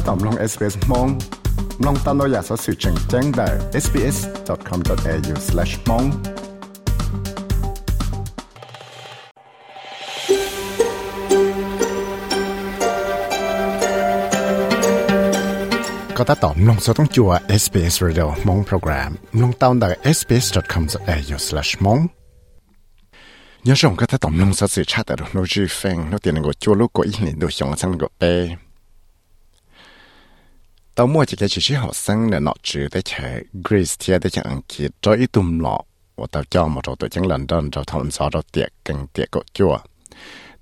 ถ้าตอบลอง SBS มองลองตันเราอยากสอสื่อแจ้งแจ้งได้ sbs.com.au/mong ก็ถ้าตอบลองสอต้องจัว SBS Radio มองโปรแกรมลองตันได้ sbs.com.au/mong ยังชงก็ถ้าตอบลองสอสื่อชาติแต่เราโน้ตจีเฟงโน้ตเตียนก็จัวลูกก็อีกหนึ่งดูชงสังก็เป้ tao mua chỉ cái chỉ sĩ học sinh là nọ trừ tới chạy Greece thì tới chạy Anh Kỳ cho ít tùm lọ. Và tao cho một trò tuổi chẳng lần đơn cho thằng gió trò tiệc cần tiệc cọ chùa.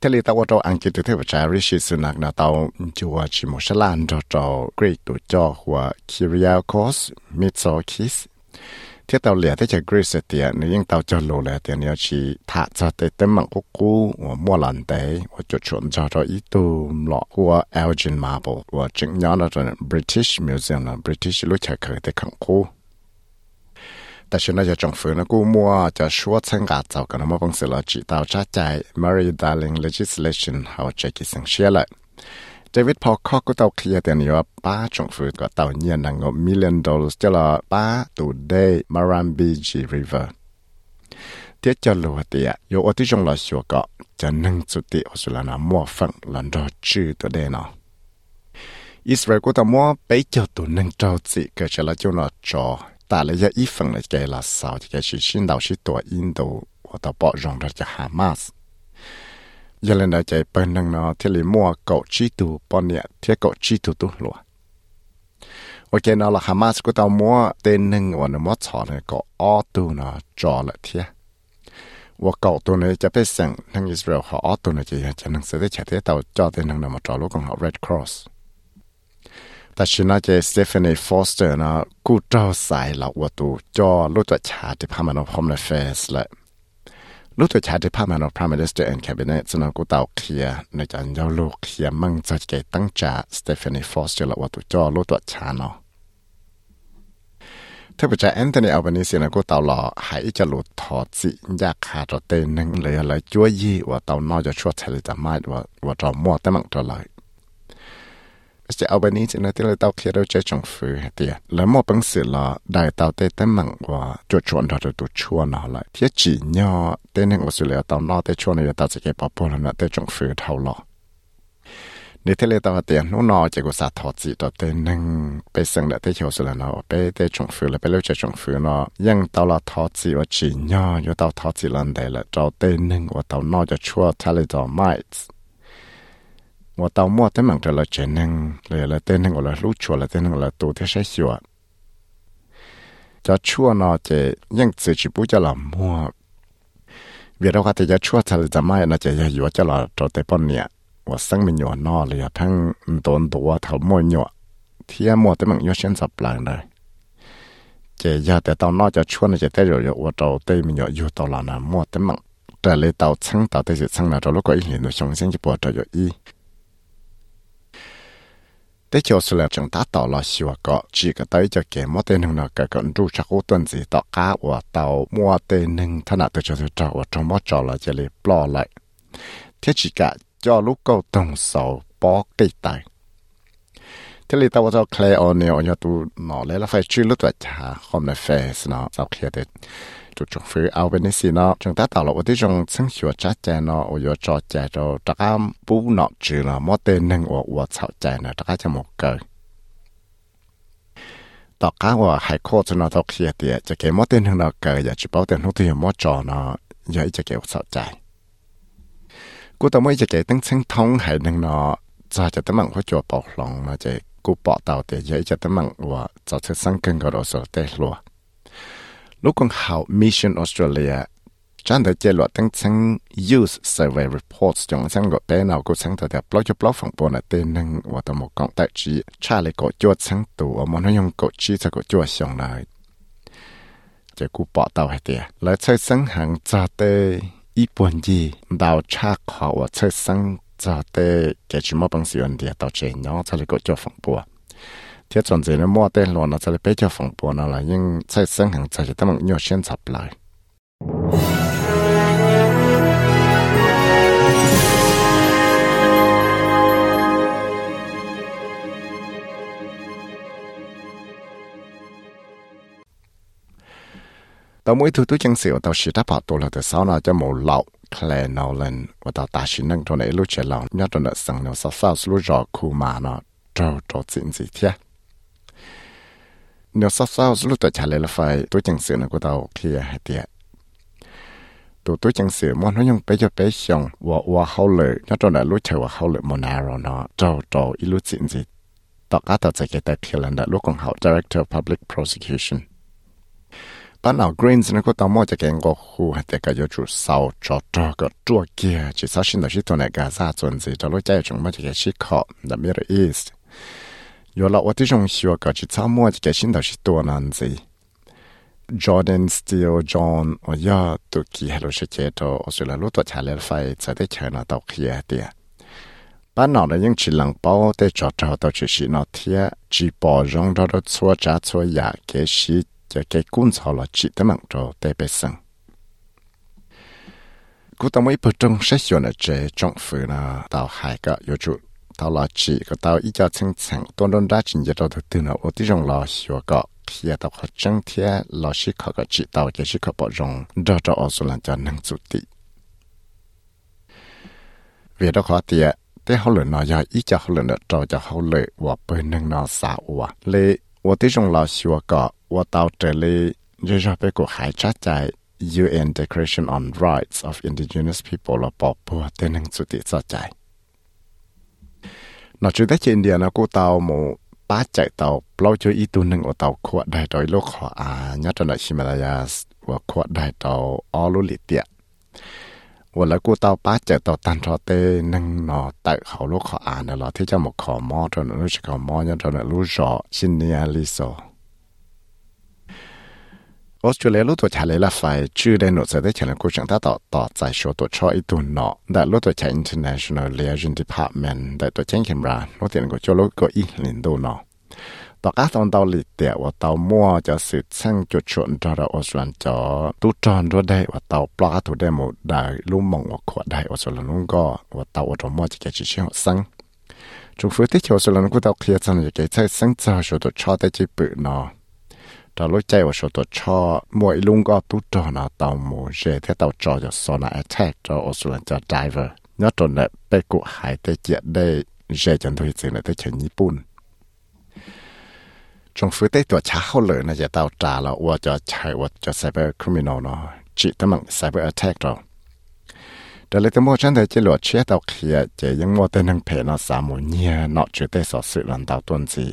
Thế là tao trò Anh Kỳ từ thế và trái Rishi Sunak là tao chùa chỉ một số lần cho cho Greek tuổi cho của Kyriakos Mitsotakis. เที่ยวเตาเหลียที่จะกรีซเตียนี่ยังเตาจะโลเลยเตียนี่ชีถาจะเต็มมังกุกุว่ามัวหลันเตว่าจุดชนจะรออีตูมหลอกว่าเอลจินมาบว่าจึงย้อนเราเป็นบริติชมิวเซียมนะบริติชรู้จักเคยแต่ขังคู่แต่ฉันน่าจะจงฝืนนะกูมัวจะชัวเชิงกาเจ้ากันมาบังสิลจิตาวชาใจ Mary Darling Legislation เขาจะกิสังเชียเลย David Pocock ก็ต้องเคลียร์แต่นี่ว่าป้าจงฟื้นก็ต้องเนี่ยนังก็ million dollars จะละป้าตัวได้ Marambiji River เทียจะรู้เตียอยู่ว่าที่จงเราชัวก็จะนึ่งจุดที่อสุลานามัวฟังหลังรอชื่อตัวเดนออิสราเอลก็ต้องมัวไปเจ้าตัวนึ่งเจ้าจิก็จะละจุนจอแต่ละยี่ฟังเลยแกละสาวที่แกชิชินดาวชิตัวอินโดว่าต้อง ยังเลยใจเปิดนังนอเที่ลยมัวเกาชีตูปอนเนี่ยเที่เกาชีตูตุหลัวโอเคเนาะละฮามาสก็ต้องมัวเต้นหนึ่งวันมัวชอเนี่ยก็อ้อตูเนาะจอละเที่ยว่าเก่าตัวนี้จะไปสั่งทั้งอิสราเอลหขาอ้อตัวนี้จะยังจะนั่งเสด็จเฉยเต่าจอเต้นนังนอมาจอลูกของเขา Red Cross แต่ฉันจสเตฟานีฟอสเตอร์นะกูเจ้าสายหลักว่าตัวจอรู้จักชาติพามันอพอมในเฟสแหละ ลูกตัวชาติพาพมานอ Prime Minister and Cabinet สนองกูเตาเคลียในจันเจ้าลูกเคลียมั่งจะเกตั้งจ่าสเตฟานีฟอสเจอร์ละวัตุจอลูกตัวชาเนาะถ้าประชาแอนโทนีอัลบานิเซียนกูเตาหล่อหายจะหลุดถอดสิยากขาดเตนึงเลยอะไรจ้วยยี่ว่าเตานอจะชั่วเทเลตามาดว่าว่าจอมัวแต่มังจะเลย จะเอาไปนี้จะนัดที่เราเต้าเคียเราจะจงฟื้นเตียแล้วมอปังเสือละได้เต้าเต้นมังว่าจดชวนเราจะดูชวนเราเลยที่จีเนาะเต้นหนึ่งอุสุเลเต้านอเต้นชวนเราะตัดจะเก็บปอบปแนนะเต้จงฟื้นเท่าหรอนี่เทเลตาเตียนนู่นนอจะกูสาทอจีตเต้นหนึ่งไปสังเดตเขียวสุลนอเปเตจงฟือแล้วไปเลือกจะจงฟื้นน่ะยังเตาละทอจีว่าจีนย่อยูเตาทอจิลันเดละเจ้าเตนึ่งว่าเตานอจะชั่วทะเลจอไม้ ว่าเตามอดแต่มังจะละเจนึงเลยละเต้นนึ่งก็ละรู้ชัวละเต้นนึ่งเราตัวที่ใช้ชัวจะชั่วนอจะยังสื่อชิบุจะละมั่วเวลาเขาจะชั่วทะเลจะไม่นะจะอยู่จะละจะเตปอนเนี่ยว่าสังมีนหยวนอเลยทั้งตัวตัวเท่ามวยหยวนเทียมอดแต่มันยอเช่นสับหลังเลยเจียาแต่ตอนนอจะชัวนจะเต้อยอยู่ว่าเราได้มีอยู่ตลอดนะมอดแต่มังแต่เลยเตาชั้งเตาได้สิชั้งนะเราลูกก็อีเห็นดูชงเส้นจะปวดจะอยู่อี tế cho sự là chúng ta tỏ lo xíu có chỉ có tới cho kẻ mua tên nó cái con ru chắc ô tuần gì tỏ cá và tàu mua tên hưng thân nào từ cho tôi trò và trong mót trò là chỉ lấy bỏ lại. Thế chỉ cả cho lúc câu tổng sầu bỏ cây tài. Thế li tao cho clay O'Neill neo nhớ tu nó lấy là phải truy lúc vậy trả không là face nó sau khi đấy chủ trùng phi áo bên này nó chúng ta tạo lập cái trong sinh hiệu cha cha nó ở chỗ trò cha cho tất cả bù nó trừ là mỗi tên nâng ở ở chảo cha nó tất cả cho một cái tất cả hải khu cho nó thọ kia thì cho cái mỗi tên nâng cái giờ chỉ bảo tên không thì mỗi trò nó giờ cho cái chảo cha cú tao mới cho cái tăng sinh thông hải nâng nó cho cho tấm mạng có chỗ bọc lòng mà chỉ cú bọc tàu thì giờ cho tấm mạng và cho sự sang cân cái đó rồi tê luôn lúc con hào Mission Australia chẳng thể chế luật tăng sang Youth Survey Reports trong sang gọi bé nào cũng sang thời đẹp blog cho blog phòng bộ là tên nâng và tầm một cộng tại trí cha lại cổ chua sang tù ở một nơi dùng cổ chi cho cổ chua xong lại chế cú bỏ tàu hay tìa lại chơi sang hàng cha tê ý buồn gì đào cha khó và chơi sang cha tê cái chỉ mất bằng sự ổn địa tàu chế nhỏ cho lại cổ chua phòng bộ 贴转子呢，莫得罗那这里比较风波呢了，因在深 thiết chọn dưới nó mua tên nó sẽ bé cho phòng bộ nhưng xây sinh hàng chạy tâm mạng nhiều xuyên sập lại. Tao mỗi thứ tôi chẳng xỉu chỉ đáp họ tôi từ sau nào cho mồ lậu Claire Nolan và tao ta chỉ nâng cho nãy lúc trẻ lậu nhớ cho nợ sẵn nó sao sao, lúc rõ khu mà nó, trâu trâu chuyện gì thế? Tôi trả lời là phải, tôi chẳng sự nó của tao kia hay tiệt. Tôi tôi chẳng sự muốn nó dùng bé giờ bé giờ và và hậu lệ nó cho là lúc chờ và hậu lệ một nào rồi nó. Cho cho ít lúc chuyện gì? Tao cá tao sẽ cái tài kia là lúc còn hậu director of public prosecution. Ban nào Greens nó có tao mua cho cái ngô khu hay cái cái chủ sau. Cho cho cái chua kia. Chỉ sao xin được chỉ tuần này cả ra tuần gì cho lúc chạy chúng mà chỉ cái shit khó the Middle East. 有了我这种需要搞去草木这个新的是多难子。Jordan Steele John 我要都记还有是接着我虽然路多下来费在的钱那到去的。班脑的用起冷包的找找到就是那天只包容到的错扎错牙给是就给工作了记得忙着得被生。古到每不中实现了这政府呢到海个有主 tao lo chỉ có tao ít cho chân chẳng tôn đôn ra chính giờ tao từ nó ô tí rong lo xua có khi tao có chân thế lo xí khó có chỉ tao chỉ xí khó bỏ rong đó cho ô số lần cho năng chủ tị vì đó khó tiệt thế hậu lựa nó giờ ít cho hậu lựa nó cho cho hậu lựa và bên năng nó xả ủa lê ô tí rong lo xua có ô tao trở lê giờ ra bên của hải trái chạy UN Declaration on Rights of Indigenous People là bỏ bùa tên năng chủ tị cho chạy nó chú tới trên địa nó cô tàu mù ba chạy tàu lâu cho ít tu nâng ở tàu quạt đại rồi lúc họ à nhớ cho nó Himalaya và quạt đại tàu ở lúc liệt tiệt và là cô tàu ba chạy tàu tan cho tê, nâng nó tại họ lúc họ à nó là thế cho một khó mò cho nó lúc khó mò, nhớ cho nó lúc rõ, xin nia lý sổ ออสเตรเลียลูกตัวชาเลยละไฟชื่อได้หนุนจะได้เฉลิมกูจังตาต่อต่อใจชัวตัวชออีตัวเนาะแต่ลูกตัวชาอินเตอร์เนชั่นแนลเลเย liaison department แต่ตัวเจ้งเขมราลูเตียนกูจะลูกก็อีหลินดูเนาะต่อการตอนเตาหลีเตียว่าเตามั่วจะสืบสั่งจุดชนจอร์ออสลันจอตุจอนด้วได้ว่าเตาปลาถูได้หมดได้ลุ่มมองว่าขวดได้ออสลันนุ่งก็ว่าเตาอดมั่วจะแก่ชิเชียวสั้งจุดฟื้นที่เชีเล่อนุ่นกูเตาเคลียร์จันจะแก่ใช้สั่งจอชัวตัวชอได้จีบเนาะ ตอาลุ้ใจว่าชตัวชอมวยลุงก็ตุ้ดนะตามูเจเทตาจอจะสนาแอทแทกจออสุนจะไดเวอร์นอตอนเนี่ไปกุหายเตเจได้เจจันทุยสินะเตเชนญี่ปุ่นจงฟื้นได้ตัวช้าเขาเลยนะจะเตาจาเราว่าจะใช้ว่าจะไซเบอร์คริมินอลเนาะจิตมังไซเบอร์แอทแทกเราแต่เลยตั้งโมฉันแต่จะหลวดเชี่ยเตาเขียเจยังโมแต่นังเพนอสามหมูเนียนอจุดได้สอดสื่อหลังเตาต้นสี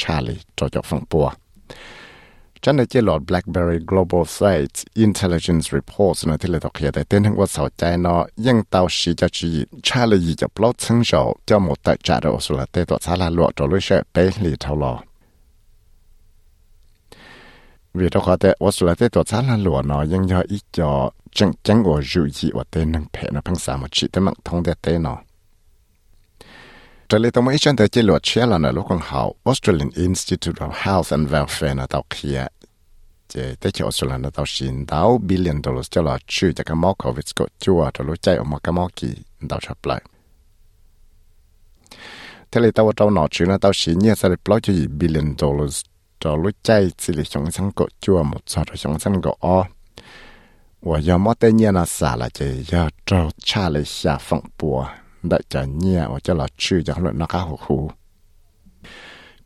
ชาลีจอจอกฝังปัว จันได้เจอหลอด BlackBerry Global Sites Intelligence Reports นะที่เราต้องเขียนแต่เต้นทั้งว่าสาวใจเนาะยังเตาสีจะจีชาเลยจะปลดซึ่งเจ้าเจ้าหมดแต่จ่าเราสุลเตตัวสาราลวดตัวลุยเชไปหลีเท่าหลอวิธีขอแต่ว่าสุลเตตัวสาราลวดเนาะยังย่ออีจอจังจังโอยูจีว่าเต้นทั้งเพนะพังสามชิตมังทงแต่เต้นเนาะจะเลยต้องไม่ใช่แต่เจอหลอดเชื่อแล้วนะลูกของเขา Australian Institute of Health and Welfare นะตอกเขีย chế tới chỗ số lần tao xin tao billion dollars cho là chữ chắc cái móc covid có chua cho lối chạy ở một cái móc kỳ tao sắp lại. Thế là tao trâu nói chữ là tao xin nhé sao lại block cho gì billion dollars cho lối chạy chỉ là chống sang có chua một sao cho chống sang có o. Và do mất tên nhiên là xả là chế do trâu cha lại xả phẳng bùa, đợi cho nhé và cho là chữ chắc nó nó khá hụt hụt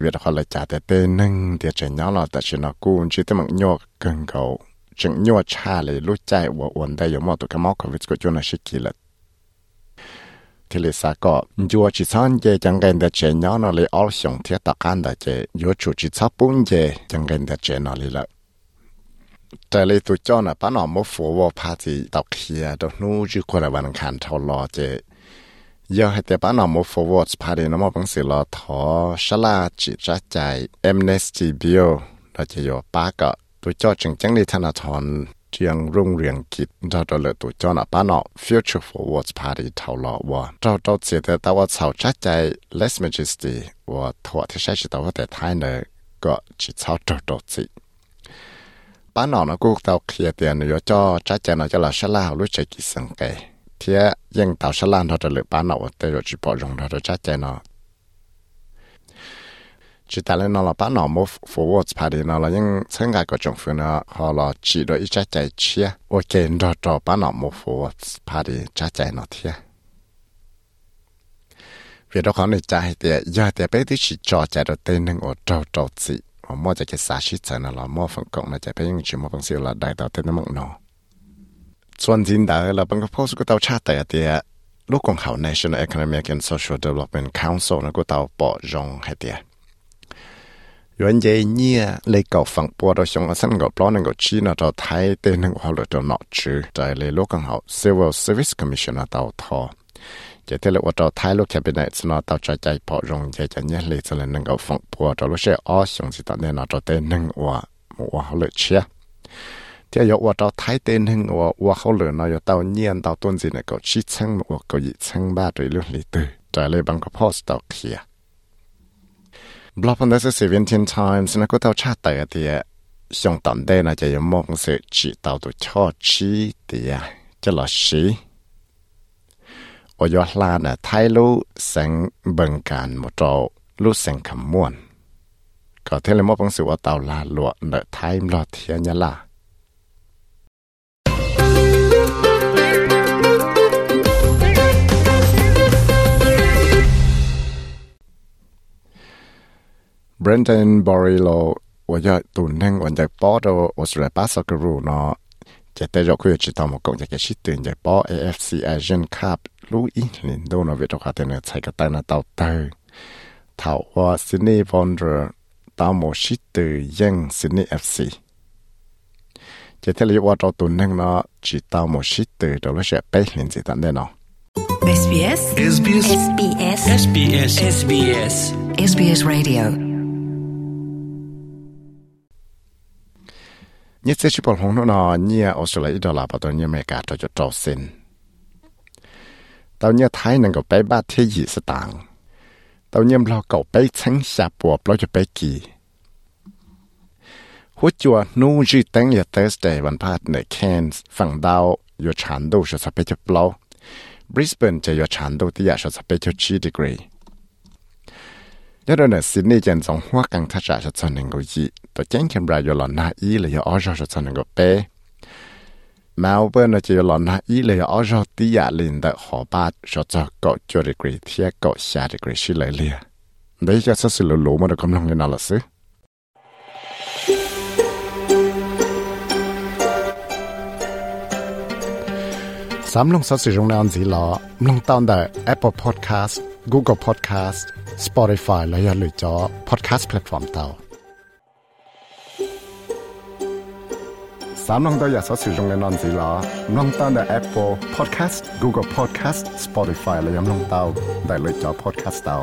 เวียดเขาเลยจ่าแต่เต้นึ่งเดี๋ยวจะย้อนเแต่ฉันกูนชื่อตมังโยกเกิงเขาจึงโยชาเลยรู้ใจวัวอวนได้ยมอตัวกมอกวิสกุจนชิกิละทีเลสาก็ยัวชิซันเจจังเกนเดเจนย้อนเลยออลสงเทียตะกันเดเจยัวชูชิซับปุ่นเจจังเกนเดเจนอเลยละแต่เลยตัวจ้อนอะป้าหนอมฟัวฟัววพาจีตอกเคียดอกนู้จือคนละวันขันทอลรอเจ giờ hai tế bán nào một forward party nó một bằng sự là thọ sá la chỉ ra chạy amnesty bill là chỉ có ba cái tôi cho chừng chẳng đi thằng nào thọn trường rung riêng kịp cho cho lựa tôi cho nó ba nó Future forward Party thảo lọ và cho cho chỉ để tao vào sau ra chạy Less Majesty và thọ thì sẽ chỉ tao để thay nữa có chỉ sau cho cho chỉ ba nó nó cũng tao kia tiền nữa cho ra chạy nó cho là shala là lúc chạy kỳ sinh cái chế dân tạo sá lan thôi lựa bán nậu tới rồi chỉ bỏ rong thôi chắc chắn nó. Chỉ ta lên nó là bán nậu mua forward phải đi nó là những sinh cái của trong phương nó, họ là chỉ đôi ít chắc chắn chia. Ok rồi rồi bán nậu mua forward phải đi chắc chắn nó thiệt vì đó khó này chạy thì giờ thì bé thì chỉ cho chạy được tên nâng ở trâu trâu chị mà mua chạy cái xa xí chạy nó là mua phần cộng là chạy bé nhưng chỉ mua phần siêu là đại tạo tên nó mộng nó ส่วนจินดาเราบังก็พูดก็เตาชาติแต่เดียลูกของเขา National Economic and Social Development Council นะก็เตาปอจงให้เดียย้อนเยี่ยเลยเก่าฝั่งปัวเราชงอสันกับปล้อนกับชีนเราไทยเต้นกับเราเราหนอจือใจเลยลูกของเขา Civil Service Commission เตาทอจะเทเลว่าเราไทยลูกแคบิเนตสนอเตาใจใจปอจงใจจะเนี่ยเลยจะเลยนึงกับฝั่งปัวเราลูกเชื่ออ้อชงสิตอนเนี่ยเราเต้นนึงว่ามัวเขาเลยเชีย จะยกว่าเราไทยเต้นหึงว่าว่าเขาเหลือเนาะอยู่เตาเนียนเตาต้นสิเนี่ยก็ชิดชังว่าก็ยิชังบ้าโดยเรื่องลิตรแต่เลยบางก็พอสตอกเขียบล็อกพันธุ์เซเว่นทีนไทมส์นะก็เตาชาติแต่เดียส่งตันได้นะจะยังมองเสือจีเตาตัวชอชีเดียจะหลอชีอยอดลานะไทยรู้แสงเบิงการหมดเรารู้แสงขมวนก็เทเลมอบังสือว่าเตาลาหลวเนอไทม์รอเทียนยะล่ะ งซินนีย์ FC จะแต่เรียกว่าเราตุนนึงเนาะจิตามโมชิดตื่นเราเชื่อไปลินจิตันได้เนาะ SBS SBS SBS SBS SBS SBS Radio นี่เสียชีวิตของน้อเนี่ยออสเตรเลียดอลลาร์ปัตตานีอเมริกาจะจะจอสินตอนนี้ไทยนั่งก็ไปบ้านที่ยี่สตางค์ตอนนี้เราก็ไปชั้งชาปัวเราจะไปกี่หัวจัวนู้จีตั้งยาเทสเดย์วันพัดในแคนส์ฝั่งดาวอยู่ชันดูจะสเปจะเปล่าบริสเบนจะอยู่ชันดูที่อยากจะสเปจะจีดีกรี nhớ đó là xin đi chân trong hoa càng thắt ra cho nên cái gì tôi chẳng xem ra là na ý là ở ra cho nên cái bé mà bên là chỉ là na ý là ở ra tí ya liền đã họ ba cho cho có cho degree thì có xa degree xí lại liền đấy cho sự lỗ lỗ mà được cầm lòng như nào là sự sắm lông sao sử dụng nào gì lọ lông tao Apple Podcast, Google Podcast Spotify และอย่าลือจอ podcast platform เตาสามน้องตัวอยากสอสื่อตรงในนอนสีล้อลองตั้งแต่ Apple Podcast Google Podcast Spotify และยังลองเตาได้เลยจอ podcast เตา